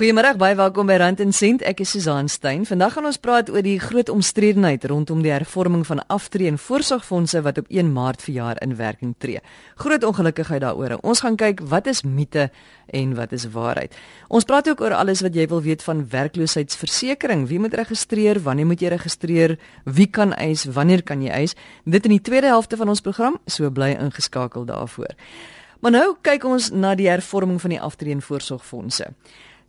Goeiemôre, baie welkom by Rand en Sent. Ek is Susan Stein. Vandag gaan ons praat oor die groot omstredenheid rondom die hervorming van aftree en voorsorgfondse wat op 1 Maart verjaar in werking tree. Groot ongelukkigheid daaroor. Ons gaan kyk wat is mite en wat is waarheid. Ons praat ook oor alles wat jy wil weet van werkloosheidsversekering. Wie moet registreer? Wanneer moet jy registreer? Wie kan eis? Wanneer kan jy eis? Dit in die tweede helfte van ons program, so bly ingeskakel daarvoor. Maar nou kyk ons na die hervorming van die aftree en voorsorgfondse.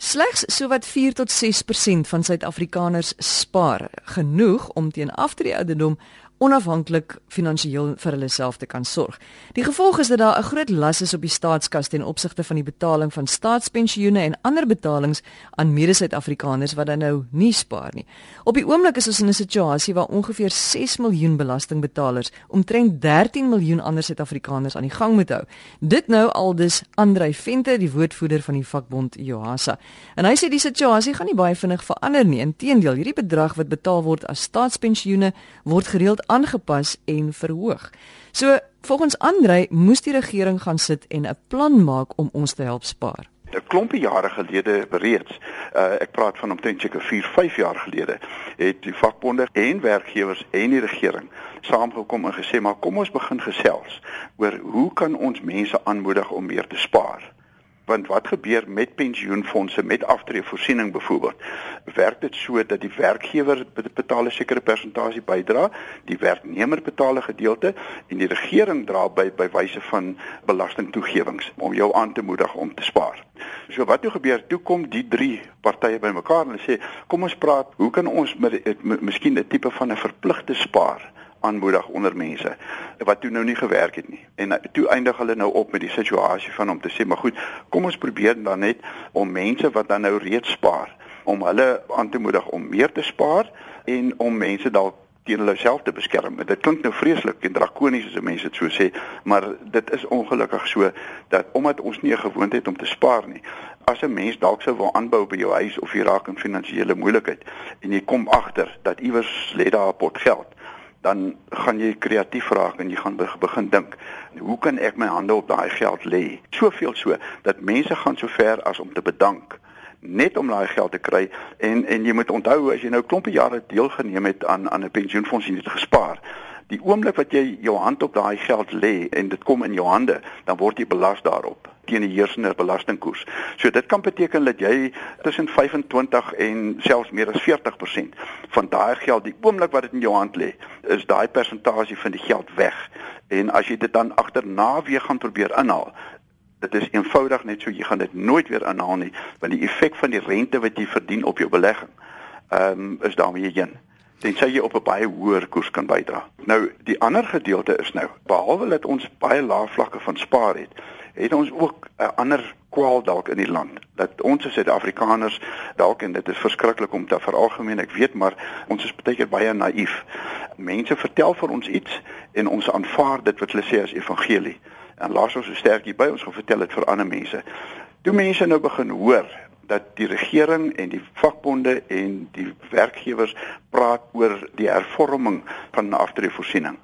Slegs sowat 4 tot 6% van Suid-Afrikaners spaar genoeg om teen aftreeouderdom onafhanklik finansiëel vir hulle self te kan sorg. Die gevolg is dat daar 'n groot las is op die staatskas ten opsigte van die betaling van staatspensioene en ander betalings aan mede-Suid-Afrikaners wat dan nou nie spaar nie. Op die oomblik is ons in 'n situasie waar ongeveer 6 miljoen belastingbetalers omtrent 13 miljoen ander Suid-Afrikaners aan die gang moet hou. Dit nou aldus Andrei Venter, die woordvoerder van die vakbond Johasa. En hy sê die situasie gaan nie baie vinnig verander nie. Inteendeel, hierdie bedrag wat betaal word as staatspensioene word gereeld aangepas en verhoog. So volgens Andrei moes die regering gaan sit en 'n plan maak om ons te help spaar. 'n klompie jare gelede bereeds, uh, ek praat van omtrent seker 4, 5 jaar gelede, het die vakbonde en werkgewers en die regering saamgekom en gesê maar kom ons begin gesels oor hoe kan ons mense aanmoedig om meer te spaar want wat gebeur met pensioenfonde met aftreevoorsiening byvoorbeeld werk dit so dat die werkgewer betaal 'n sekere persentasie bydra die werknemer betaal 'n gedeelte en die regering dra by by wyse van belastingtoegewings om jou aan te moedig om te spaar. So wat toe gebeur? Toe kom die drie partye bymekaar en sê kom ons praat hoe kan ons met miskien 'n tipe van 'n verpligte spaar aanmoedig onder mense wat toe nou nie gewerk het nie. En toe eindig hulle nou op met die situasie van om te sê, maar goed, kom ons probeer dan net om mense wat dan nou reeds spaar, om hulle aan te moedig om meer te spaar en om mense dalk teen hulle self te beskerm. Dit klink nou vreeslik en drakonies as mense dit so sê, maar dit is ongelukkig so dat omdat ons nie 'n gewoonte het om te spaar nie, as 'n mens dalk sou wil aanbou by jou huis of jy raak in finansiële moeilikheid en jy kom agter dat iewers lê daar 'n pot geld dan gaan jy kreatief raak en jy gaan begin dink, hoe kan ek my hande op daai geld lê? Soveel so dat mense gaan so ver as om te bedank net om daai geld te kry en en jy moet onthou as jy nou klompe jare deelgeneem het aan aan 'n pensioenfonds en jy het gespaar die oomblik wat jy jou hand op daai geld lê en dit kom in jou hande dan word jy belas daarop teen die heersende belastingkoers. So dit kan beteken dat jy tussen 25 en selfs meer as 40% van daai geld die oomblik wat dit in jou hand lê, is daai persentasie van die geld weg. En as jy dit dan agterna weer gaan probeer inhaal, dit is eenvoudig net so jy gaan dit nooit weer inhaal nie, want die effek van die rente wat jy verdien op jou belegging, ehm um, is daarmee heen tensy jy op 'n baie hoër koers kan bydra. Nou die ander gedeelte is nou behalwe dat ons baie lae vlakke van spaar het, het ons ook 'n ander kwaal dalk in die land. Dat ons as Suid-Afrikaners dalk en dit is verskriklik om te veralgemeen ek weet maar ons is baie keer baie naïef. Mense vertel vir ons iets en ons aanvaar dit wat hulle sê as evangelie. En laat ons so sterk hier by ons gaan vertel dit vir ander mense. Toe mense nou begin hoor dat die regering en die vakbonde en die werkgewers praat oor die hervorming van aftreevoorsiening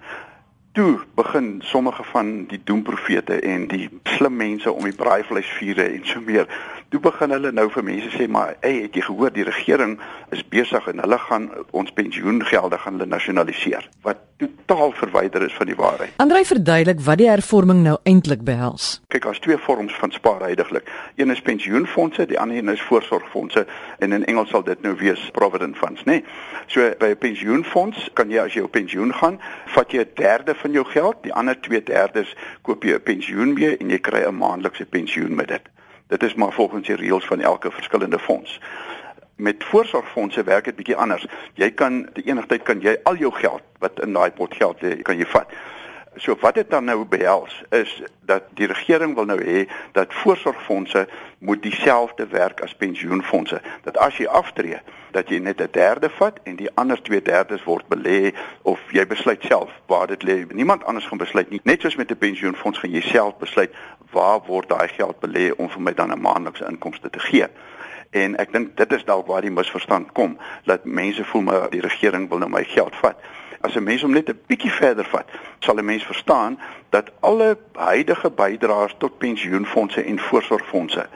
toe begin sommige van die doemprofete en die slim mense om die braaivleisvure en so meer toe begin hulle nou vir mense sê maar hey het jy gehoor die regering is besig en hulle gaan ons pensioengelde gaan hulle nasionaliseer wat totaal verwyder is van die waarheid. Andrei verduidelik wat die hervorming nou eintlik behels. Kyk, daar's twee vorms van spaar heidaglik. Een is pensioenfonde, die ander een is voorsorgfondse en in Engels sal dit nou wees provident funds, né? Nee? So by 'n pensioenfonds kan jy as jy op pensioen gaan, vat jy 'n derde van jou geld, die ander 2/3 koop jy 'n pensioen mee en jy kry 'n maandelikse pensioen met dit. Dit is maar volgens die reëls van elke verskillende fonds. Met voorsorgfondse werk dit bietjie anders. Jy kan die enige tyd kan jy al jou geld wat in daai pot geld lê, kan jy vat. So wat dit dan nou behels is dat die regering wil nou hê dat voorsorgfondse moet dieselfde werk as pensioenfondse. Dat as jy aftree, dat jy net 'n derde vat en die ander 2/3 word belê of jy besluit self waar dit lê. Niemand anders gaan besluit nie. Net soos met 'n pensioenfonds gaan jy self besluit waar word daai geld belê om vir my dan 'n maandelikse inkomste te gee. En ek dink dit is dalk waar die misverstand kom dat mense voel maar die regering wil nou my geld vat. As 'n mens hom net 'n bietjie verder vat, sal 'n mens verstaan dat alle huidige bydraers tot pensioenfonde en voorsorgfondse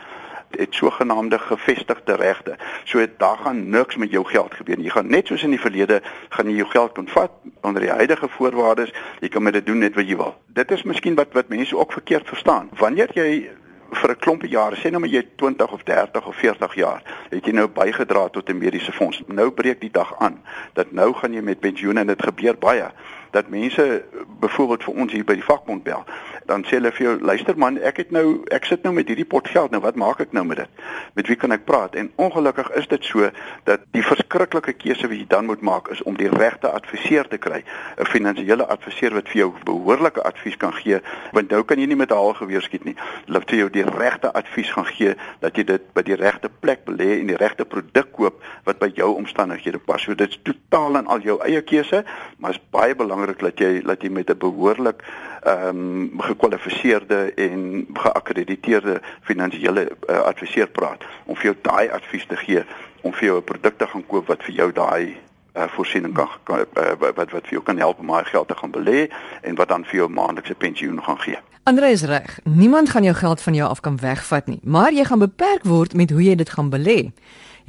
het sogenaamde gevestigde regte. So daar gaan niks met jou geld gebeur nie. Jy gaan net soos in die verlede gaan jy jou geld kon vat onder die huidige voorwaardes. Jy kan met dit doen net wat jy wil. Dit is miskien wat wat mense ook verkeerd verstaan. Wanneer jy vir 'n klompie jare, sê nou maar jy 20 of 30 of 40 jaar, het jy nou bygedra tot 'n mediese fonds. Nou breek die dag aan dat nou gaan jy met pensioen en dit gebeur baie dat mense byvoorbeeld vir ons hier by die vakbond bel dan sê hulle vir jou luister man ek het nou ek sit nou met hierdie pot geld nou wat maak ek nou met dit? Met wie kan ek praat? En ongelukkig is dit so dat die verskriklike keuse wat jy dan moet maak is om die regte adviseur te kry 'n finansiële adviseur wat vir jou behoorlike advies kan gee want nou kan jy nie met haal geweer skiet nie. Hulle vir jou die regte advies gaan gee dat jy dit by die regte plek belê en die regte produk koop wat by jou omstandighede pas. So dit's totaal en al jou eie keuse maar is baie belangrik dat jy dat jy met 'n behoorlik ehm um, gekwalifiseerde en geakkrediteerde finansiële uh, adviseur praat om vir jou daai advies te gee om vir jou 'n produk te gaan koop wat vir jou daai uh, voorsiening kan, kan uh, wat wat vir jou kan help om daai geld te gaan belê en wat dan vir jou maandelikse pensioen gaan gee. Andre is reg. Niemand gaan jou geld van jou af kan wegvat nie, maar jy gaan beperk word met hoe jy dit gaan belê.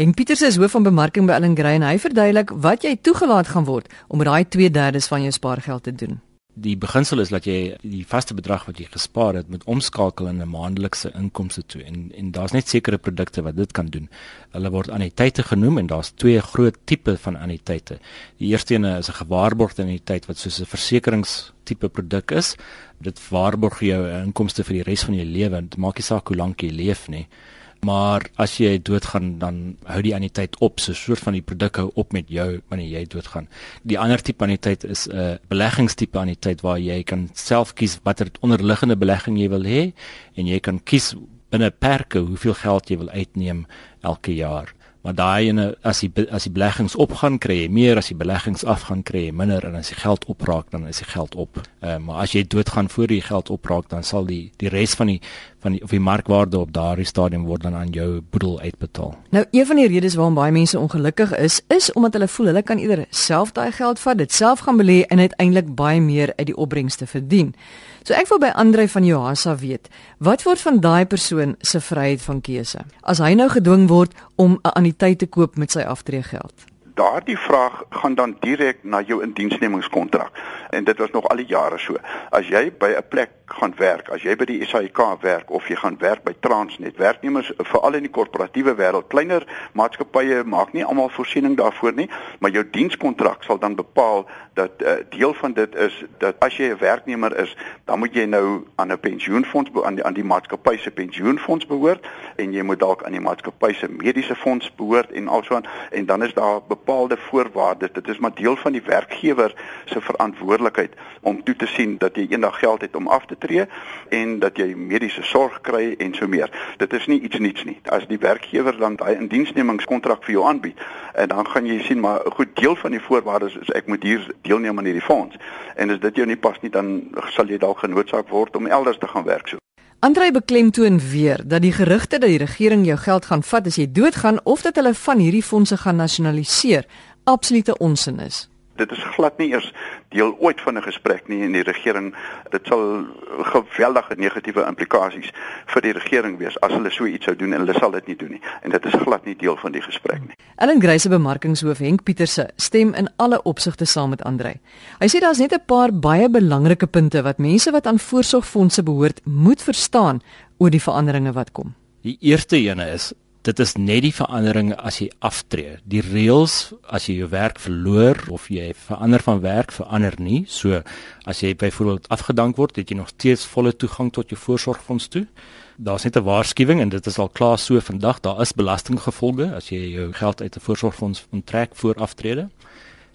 En Pieters is hoof van bemarking by Allen Gray en hy verduidelik wat jy toegelaat gaan word om met daai 2/3 van jou spaargeld te doen. Die beginsel is dat jy die vaste bedrag wat jy gespaar het moet omskakel in 'n maandelikse inkomste toe en en daar's net sekere produkte wat dit kan doen. Hulle word anniteite genoem en daar's twee groot tipe van anniteite. Die eerste een is 'n gewaarborgde anniteit wat soos 'n versekeringstipe produk is. Dit waarborg jou inkomste vir die res van jou lewe. Dit maak nie saak hoe lank jy leef nie. Maar as jy doodgaan dan hou die anniteit op, so 'n soort van die produk hou op met jou wanneer jy doodgaan. Die ander tipe anniteit is 'n uh, beleggingstipe anniteit waar jy kan self kies watter onderliggende belegging jy wil hê en jy kan kies binne perke hoeveel geld jy wil uitneem elke jaar maar daai ene as die as die beleggings opgaan kry jy meer as die beleggings afgaan kry jy minder en as die geld opraak dan is die geld op. Uh, maar as jy doodgaan voor die geld opraak dan sal die die res van die van die of die markwaarde op daardie stadium word dan aan jou boedel uitbetaal. Nou een van die redes waarom baie mense ongelukkig is is omdat hulle voel hulle kan eerder self daai geld vat, dit self gaan belê en uiteindelik baie meer uit die opbrengste verdien. So ek wil by Andre van Johasa weet, wat word van daai persoon se vryheid van keuse as hy nou gedwing word om 'n anniteit te koop met sy aftreegeld? Daardie vraag gaan dan direk na jou indiensnemingskontrak en dit was nog al die jare so. As jy by 'n plek gaan werk, as jy by die SAIK werk of jy gaan werk by Transnet, werknemers veral in die korporatiewe wêreld, kleiner maatskappye maak nie almal voorsiening daarvoor nie, maar jou dienskontrak sal dan bepaal dat 'n uh, eh, deel van dit is dat as jy 'n werknemer is, dan moet jy nou aan 'n pensioenfonds aan die, aan die maatskappy se pensioenfonds behoort en jy moet dalk aan die maatskappy se mediese fonds behoort en alsoan en dan is daar bepaalde voorwaardes. Dit is maar deel van die werkgewer se verantwoordelikheid om toe te sien dat jy eendag geld het om af te tree en dat jy mediese sorg kry en so meer. Dit is nie iets niets nie. As die werkgewer dan daai indiensnemingskontrak vir jou aanbied, en dan gaan jy sien maar 'n goed deel van die voorwaardes is ek moet hier deelneem aan hierdie fonds. En as dit jou nie pas nie, dan sal jy dalk genoodsaak word om elders te gaan werk so. Andrei beklemtoon weer dat die gerugte dat die regering jou geld gaan vat as jy doodgaan of dat hulle van hierdie fondse gaan nasionaliseer, absolute onsin is dit is glad nie eers deel ooit van 'n gesprek nie in die regering. Dit sal geweldige negatiewe implikasies vir die regering wees as hulle so iets sou doen en hulle sal dit nie doen nie. En dit is glad nie deel van die gesprek nie. Ellen Greyse bemarkingshoof Henk Pieterse stem in alle opsigte saam met Andrei. Hy sê daar's net 'n paar baie belangrike punte wat mense wat aan voorsorgfondse behoort moet verstaan oor die veranderinge wat kom. Die eerste ene is dit is net die verandering as jy aftree. Die reëls as jy jou werk verloor of jy verander van werk verander nie. So as jy byvoorbeeld afgedank word, het jy nog steeds volle toegang tot jou voorsorgfonds toe. Daar's net 'n waarskuwing en dit is al klaar so vandag, daar is belastinggevolge as jy jou geld uit 'n voorsorgfonds onttrek voor aftrede.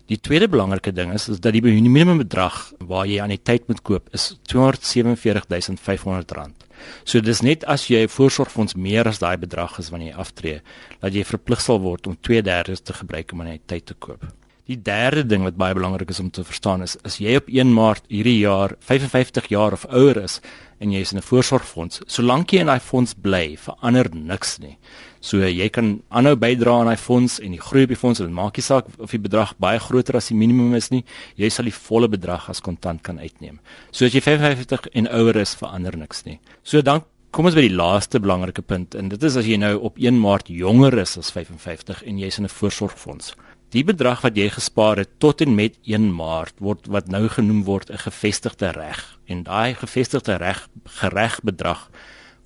Die tweede belangrike ding is is dat die minimumbedrag waar jy aan die tyd moet koop is R247500. So dis net as jy 'n voorsorgfonds meer as daai bedrag is wanneer jy aftree, dat jy verplig sal word om 2/3 te gebruik om aan die tyd te koop. Die derde ding wat baie belangrik is om te verstaan is as jy op 1 Maart hierdie jaar 55 jaar of ouer is en jy is in 'n voorsorgfonds, solank jy in daai fonds bly, verander niks nie. So jy kan aanhou bydra aan daai fonds en die groei op die fonds, dit maak nie saak of die bedrag baie groter as die minimum is nie, jy sal die volle bedrag as kontant kan uitneem. So as jy 55 en ouer is, verander niks nie. So dan Kom ons by die laaste belangrike punt en dit is as jy nou op 1 Maart jonger is as 55 en jy's in 'n voorsorgfonds. Die bedrag wat jy gespaar het tot en met 1 Maart word wat nou genoem word 'n gevestigde reg en daai gevestigde reg gereg bedrag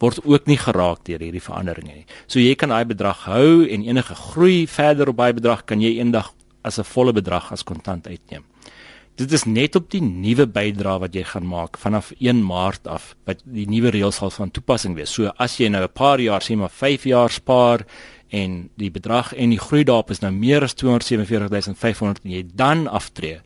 word ook nie geraak deur hierdie veranderinge nie. So jy kan daai bedrag hou en enige groei verder op daai bedrag kan jy eendag as 'n volle bedrag as kontant uitneem. Dit is net op die nuwe bydrae wat jy gaan maak vanaf 1 Maart af wat die nuwe reëls sal van toepassing wees. So as jy nou 'n paar jaar, sê maar 5 jaar spaar en die bedrag en die groei daarop is nou meer as 247500 en jy dan aftree,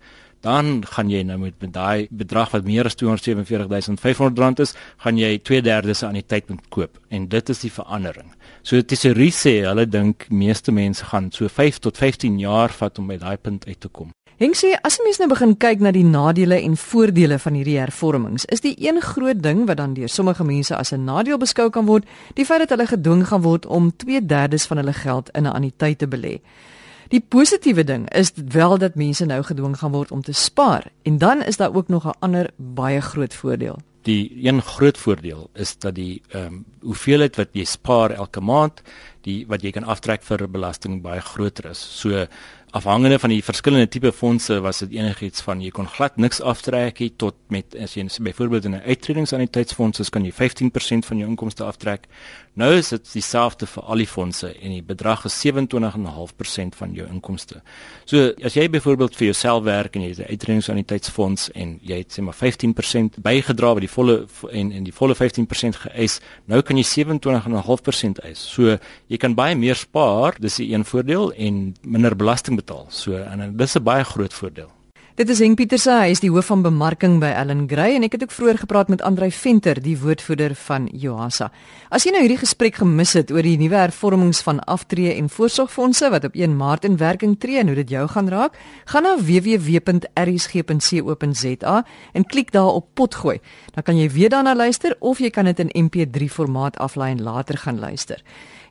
dan gaan jy nou met daai bedrag wat meer as 247500 rand is, gaan jy 2/3 se anniteit moet koop en dit is die verandering. So dit is 'n resê, hulle dink meeste mense gaan so 5 tot 15 jaar vat om by daai punt uit te kom. Henk sê as 'n mens nou begin kyk na die nadele en voordele van hierdie hervormings, is die een groot ding wat dan deur sommige mense as 'n nadeel beskou kan word, die feit dat hulle gedwing gaan word om 2/3 van hulle geld in 'n anniteit te belê. Die positiewe ding is wel dat mense nou gedwing gaan word om te spaar en dan is daar ook nog 'n ander baie groot voordeel. Die een groot voordeel is dat die ehm um, hoeveelheid wat jy spaar elke maand, die wat jy kan aftrek vir belasting baie groter is. So afhangende van die verskillende tipe fondse was dit enigiets van jy kon glad niks aftrek nie tot met as jy byvoorbeeld in 'n uittredingsannuïteitsfonds kan jy 15% van jou inkomste aftrek. Nou is dit dieselfde vir al die fondse en die bedrag is 27.5% van jou inkomste. So as jy byvoorbeeld vir jouself werk en jy het 'n uittredingsannuïteitsfonds en jy het sê maar 15% bygedra by die volle en en die volle 15% geëis, nou kan jy 27.5% eis. So jy kan baie meer spaar, dis 'n een voordeel en minder belasting betaal. So en dis 'n baie groot voordeel. Dit is Henk Pieterse, hy is die hoof van bemarking by Allen Gray en ek het ook vroeër gepraat met Andrei Venter, die woordvoerder van Joasa. As jy nou hierdie gesprek gemis het oor die nuwe hervormings van aftree en voorsorgfondse wat op 1 Maart in werking tree en hoe dit jou gaan raak, gaan na www.rsg.co.za en klik daar op potgooi. Dan kan jy weer daarna luister of jy kan dit in MP3 formaat aflaai en later gaan luister.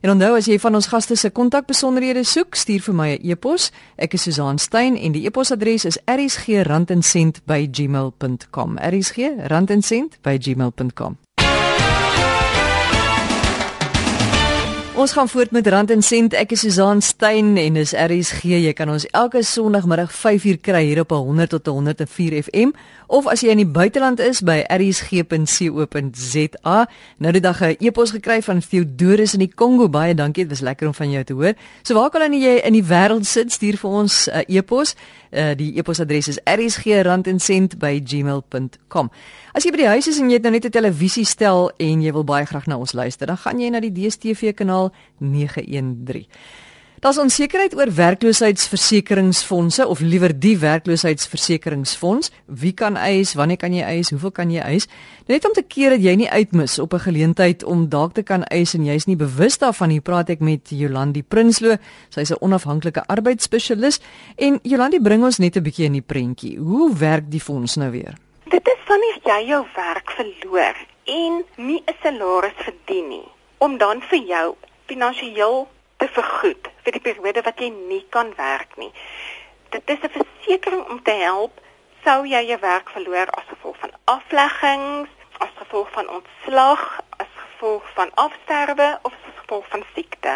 En onthou as jy van ons gaste se kontakbesonderhede soek, stuur vir my 'n e e-pos. Ek is Susan Stein en die e-posadres is rsg@randencent@gmail.com. rsg@randencent@gmail.com. Ons gaan voort met Rand en Sent. Ek is Susan Stein en dis RSG. Jy kan ons elke Sondagmiddag 5uur kry hier op 100 tot 104 FM of as jy in die buiteland is by rsg.co.za. Nou die dag 'n e-pos gekry van Theodorus in die Kongo. Baie dankie. Dit was lekker om van jou te hoor. So waar kan jy in die wêreld sit? Stuur vir ons 'n uh, e-pos. Uh, die e-posadres is rsg.randencent@gmail.com. As jy by die huis is en jy het nou net 'n televisie stel en jy wil baie graag na ons luister, dan gaan jy na die DStv kanaal 913. Daar's onsekerheid oor werkloosheidsversekeringsfondse of liewer die werkloosheidsversekeringsfonds. Wie kan eis? Wanneer kan jy eis? Hoeveel kan jy eis? Net om te keer dat jy nie uitmis op 'n geleentheid om dalk te kan eis en jy's nie bewus daarvan nie, praat ek met Jolandi Prinsloo. Sy's 'n onafhanklike arbeidsspesialis en Jolandi bring ons net 'n bietjie in die prentjie. Hoe werk die fonds nou weer? Dit is wanneer jy jou werk verloor en nie 'n salaris verdien nie, om dan vir jou finansiëel te vergoed vir die periode wat jy nie kan werk nie. Dit is 'n versekering om te help sou jy jou werk verloor as gevolg van afleggings, as gevolg van ontslag, as gevolg van afsterwe of as gevolg van siekte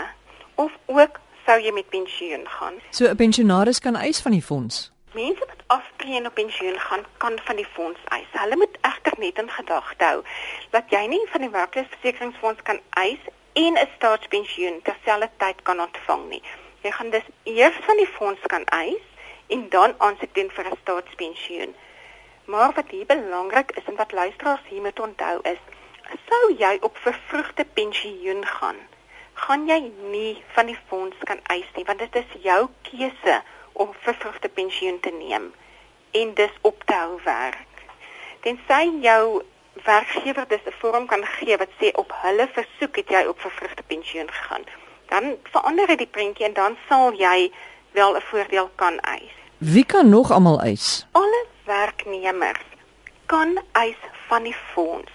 of ook sou jy met pensioen gaan. So 'n pensionaris kan eis van die fonds. Mense wat aftree en op pensioen gaan, kan van die fonds eis. Hulle moet egter net in gedagte hou dat jy nie van die werkloosheidsversekeringsfonds kan eis en 'n staatspensioen terselfdertyd kan ontvang nie. Jy gaan dus eers van die fonds kan eis en dan aansoek doen vir 'n staatspensioen. Maar wat hier belangrik is en wat luisteraars hier moet onthou is, sou jy op vervroegde pensioen gaan, gaan jy nie van die fonds kan eis nie want dit is jou keuse om vervroegde pensioen te neem en dus op te hou werk. Tensy jou werkgewer dus 'n vorm kan gee wat sê op hulle versoek het jy op vervroegde pensioen gegaan, dan verander dit die prentjie en dan sal jy wel 'n voordeel kan eis. Wie kan nog almal eis? Alle werknemers kan eis van die fonds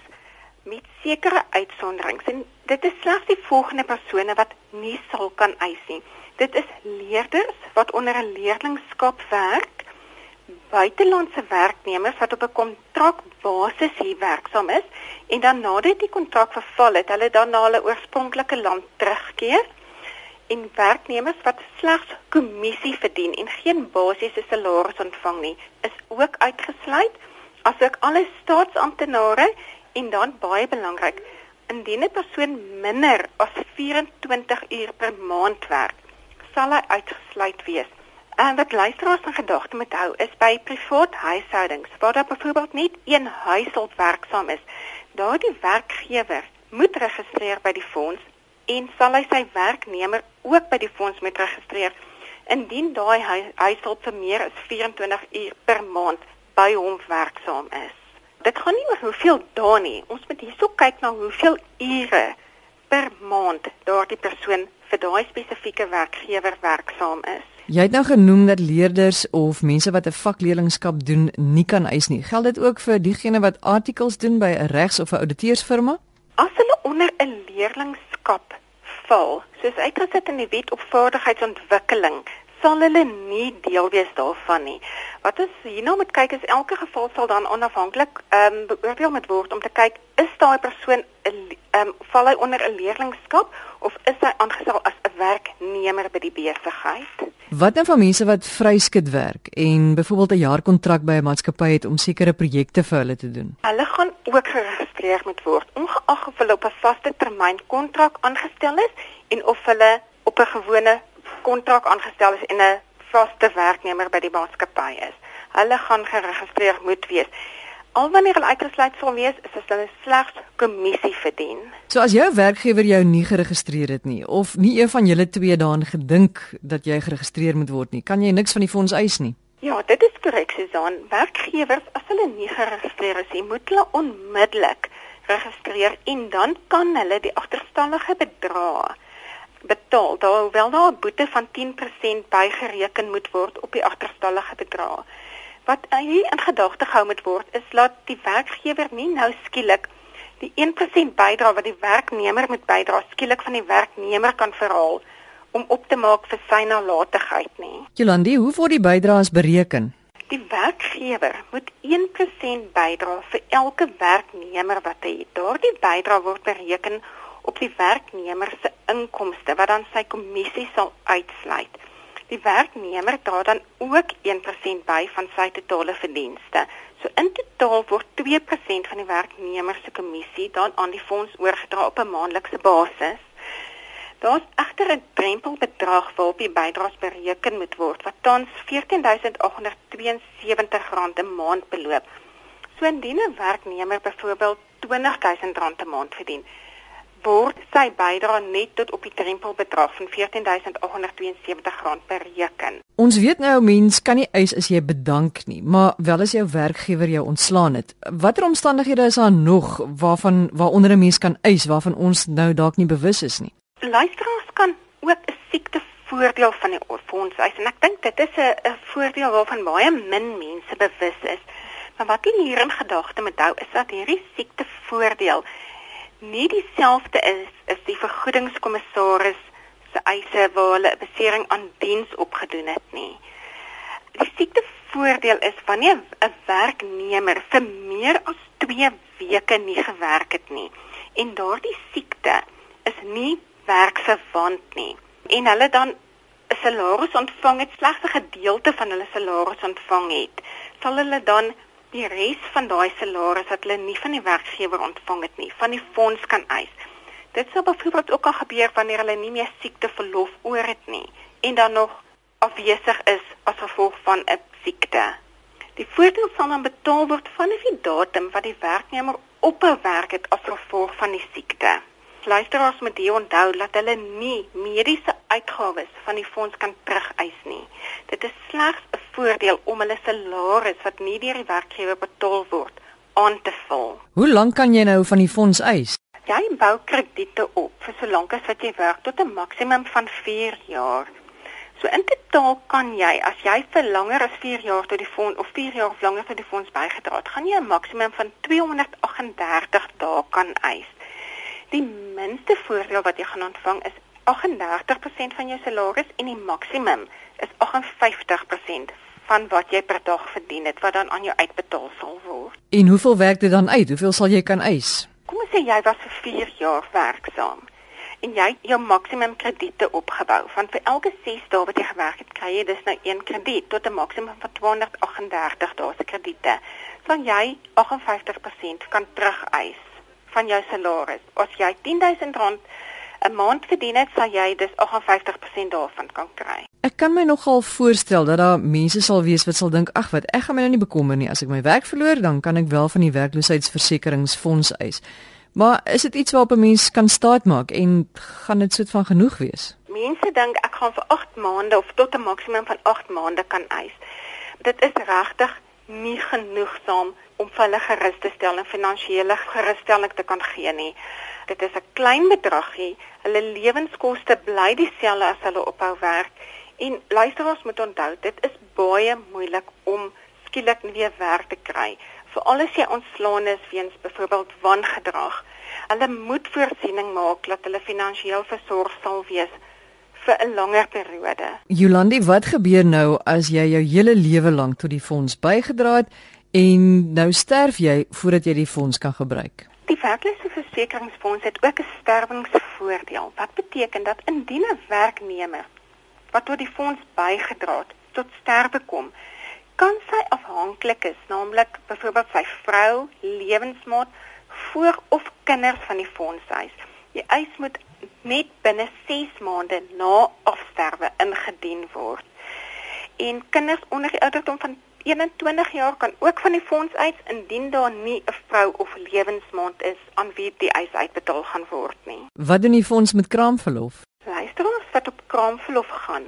met sekere uitsonderings en dit is slegs die volgende persone wat nie sal kan eis nie. Dit is leerders wat onder 'n leerlingskap werk, buitelandse werknemers wat op 'n kontrakbasis hier werksaam is en dan nadat die kontrak verval het, hulle dan na hulle oorspronklike land terugkeer en werknemers wat slegs kommissie verdien en geen basiese salaris ontvang nie, is ook uitgesluit, asook alle staatsamptenare en dan baie belangrik, indien 'n persoon minder as 24 uur per maand werk, sal hy uitgesluit wees. En wat luisteraars in gedagte moet hou is by privaat huishoudings waar daar byvoorbeeld net een huishulp werksaam is, daardie werkgewer moet registreer by die fonds en sal hy sy werknemer ook by die fonds moet registreer indien daai huishulp vir meer as 24 uur per maand by hom werksaam is. Dit gaan nie oor hoeveel dae nie. Ons moet hierso kyk na hoeveel ure per maand daardie persoon vir daai spesifieke werkgewer werksaam is. Jy het nou genoem dat leerders of mense wat 'n vakleerlingskap doen nie kan eis nie. Geld dit ook vir diegene wat artikels doen by 'n regs- of 'n ouditeursfirma? As hulle onder 'n leerlingskap val, soos uitgesit in die wet op vaardigheidsontwikkeling, sal hulle nie deel wees daarvan nie. Wat ons hierna moet kyk is elke geval sal dan onafhanklik ehm um, beoordeel moet word om te kyk is daai persoon 'n ehm um, val hy onder 'n leerlingskap of is hy aangestel as 'n werknemer by die besigheid? Wat dan van mense wat vryskut werk en byvoorbeeld 'n jaar kontrak by 'n maatskappy het om sekere projekte vir hulle te doen? Hulle gaan ook geregistreer moet word, ongeag of hulle op 'n vaste termyn kontrak aangestel is en of hulle op 'n gewone kontrak aangestel is en 'n vaste werknemer by die maatskappy is. Hulle gaan geregistreer moet wees. Al wanneer hulle uitgesluit sal wees, is as hulle slegs kommissie verdien. So as jou werkgewer jou nie geregistreer het nie of nie een van julle twee daaraan gedink dat jy geregistreer moet word nie, kan jy niks van die fonds eis nie. Ja, dit is korrek, Susan. Werkgewers as hulle nie geregistreer is nie, moet hulle onmiddellik registreer en dan kan hulle die agterstallige bedrae betaal. Daar hoewel daar 'n boete van 10% bygereken moet word op die agterstallige bedrag. Wat hier in gedagte gehou moet word is dat die werkgewer nie nou skielik die 1% bydrae wat die werknemer moet bydra skielik van die werknemer kan verhaal om op te maak vir sy nalatigheid nie. Jolandi, hoe word die bydraes bereken? Die werkgewer moet 1% bydra vir elke werknemer wat hy het. Daardie bydrae word bereken op die werknemer se inkomste wat dan sy kommissie sal uitsluit. Die werknemer dra dan ook 1% by van sy totale verdienste. So in totaal word 2% van die werknemer se kommissie dan aan die fonds oorgedra op 'n maandelikse basis. Daar's egter 'n drempelbedrag waarop die bydraes bereken moet word wat tans R14872 'n maand beloop. So indien 'n werknemer byvoorbeeld R20000 'n maand verdien, word sy bydrae net tot op die drempelbedrag van R14872 bereken. Ons weet nou mens kan nie eis as jy bedank nie, maar wel as jou werkgewer jou ontslaan het. Watter omstandighede is daar nog waarvan waaronder 'n mens kan eis waarvan ons nou dalk nie bewus is nie? Luisteraars kan ook 'n siekte voordeel van die fonds eis en ek dink dit is 'n voordeel waarvan baie min mense bewus is. Maar wat hulle hier in gedagte moet hou is dat hierdie siekte voordeel nie dieselfde is as die vergoedingskommissaris se eise waar hulle 'n besering aan diens opgedoen het nie. Die siektevoordeel is wanneer 'n werknemer vir meer as 2 weke nie gewerk het nie en daardie siekte is nie werksverwant nie en hulle dan 'n salaris ontvang het slegs 'n gedeelte van hulle salaris ontvang het, sal hulle dan die res van daai salaris wat hulle nie van die werkgewer ontvang het nie, van die fonds kan eis. Dit sou byvoorbeeld ook al gebeur wanneer hulle nie meer siekteverlof oor het nie en dan nog afwesig is as gevolg van 'n siekte. Die voordeel sal dan betaal word vanaf die datum wat die werknemer ophou werk het as gevolg van die siekte luisteraars moet hier onthou dat hulle nie mediese uitgawes van die fonds kan terugeis nie. Dit is slegs 'n voordeel om hulle salaris wat nie deur die werkgewer betaal word aan te vul. Hoe lank kan jy nou van die fonds eis? Jy bou krediete op vir so lank as wat jy werk tot 'n maksimum van 4 jaar. So in totaal kan jy as jy vir langer as 4 jaar tot die fonds of 4 jaar of langer tot die fonds bygedra het, gaan jy 'n maksimum van 238 dae kan eis. Die minste voordeel wat jy gaan ontvang is 38% van jou salaris en die maksimum is 58% van wat jy per dag verdien het wat dan aan jou uitbetaal sal word. En hoeveel werk dit dan uit? Hoeveel sal jy kan eis? Kom ons sê jy was vir 4 jaar werksaam en jy het jou maksimum krediete opgebou. Want vir elke 6 dae wat jy gewerk het, kry jy dus nou een krediet tot 'n maksimum van 238 dae se krediete. Dan jy 58% kan terugeis van jou salaris. As jy R10000 'n maand verdien het, sal jy dus 58% daarvan kan kry. Ek kan my nogal voorstel dat daar mense sal wees wat sal dink, ag wat, ek gaan my nou nie bekommer nie as ek my werk verloor, dan kan ek wel van die werkloosheidsversekeringsfonds eis. Maar is dit iets waarop 'n mens kan staatmaak en gaan dit soet van genoeg wees? Mense dink ek gaan vir 8 maande of tot 'n maksimum van 8 maande kan eis. Dit is regtig nie genoegsaam om vir hulle gerus te stel en finansiële gerusstelling te kan gee nie. Dit is 'n klein bedragie. Hulle lewenskoste bly dieselfde as hulle ophou werk. En luisteraars moet onthou, dit is baie moeilik om skielik weer werk te kry veral as jy ontslaan is weens byvoorbeeld wangedrag. Hulle moet voorsiening maak dat hulle finansiëel versorg sal wees vir 'n langer periode. Jolandi, wat gebeur nou as jy jou hele lewe lank tot die fonds bygedra het en nou sterf jy voordat jy die fonds kan gebruik? Die werkloosheidsversekeringsfonds het ook 'n sterwingsvoordeel. Wat beteken dat indien 'n werknemer wat tot die fonds bygedra het tot sterwe kom, kan sy afhanklik is, naamlik byvoorbeeld sy vrou, lewensmaat, voor of kinders van die fondshuis. Die eis moet net binne 6 maande na afsterwe ingedien word. En kinders onder die ouderdom van 21 jaar kan ook van die fonds uit indien daar nie 'n vrou of lewensmaat is aan wie die eis uitbetaal gaan word nie. Wat doen die fonds met kraamverlof? Luisteraars wat op kraamverlof gaan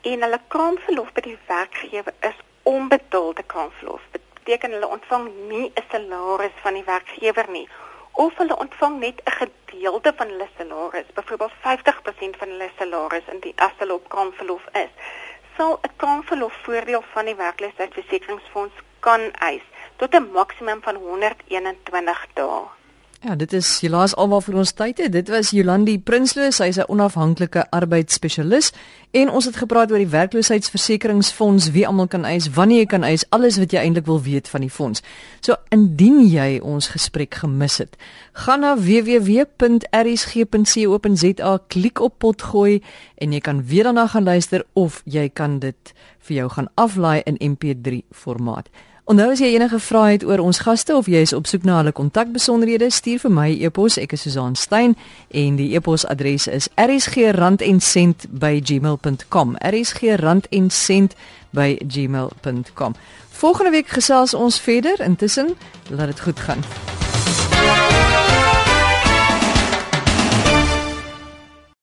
en hulle kraamverlof by die werkgewer is onbetaalde kraamverlof. Beteken hulle ontvang nie 'n salaris van die werkgewer nie of hulle ontvang net 'n gedeelte van hulle salaris, byvoorbeeld 50% van hulle salaris in die as hulle op kraamverlof is. Sal 'n kraamverlof voordeel van die werkloosheidsversekeringsfonds kan eis tot 'n maksimum van 121 dae. Ja, dit is helaas alwaar vir ons tyd. Dit was Jolandi Prinsloo, sy is 'n onafhanklike arbeidsspesialis en ons het gepraat oor die werkloosheidsversekeringsfonds, wie almal kan eis, wanneer jy kan eis, alles wat jy eintlik wil weet van die fonds. So indien jy ons gesprek gemis het, gaan na www.rsg.co.za, klik op potgooi en jy kan weer daarna gaan luister of jy kan dit vir jou gaan aflaai in MP3 formaat. Onthou as jy enige vrae het oor ons gaste of jy is op soek na hulle kontakbesonderhede, stuur vir my e-pos. Ek is Susan Stein en die e-posadres is rsgrandencent@gmail.com. rsgrandencent@gmail.com. Volgende week gesels ons verder. Intussen, laat dit goed gaan.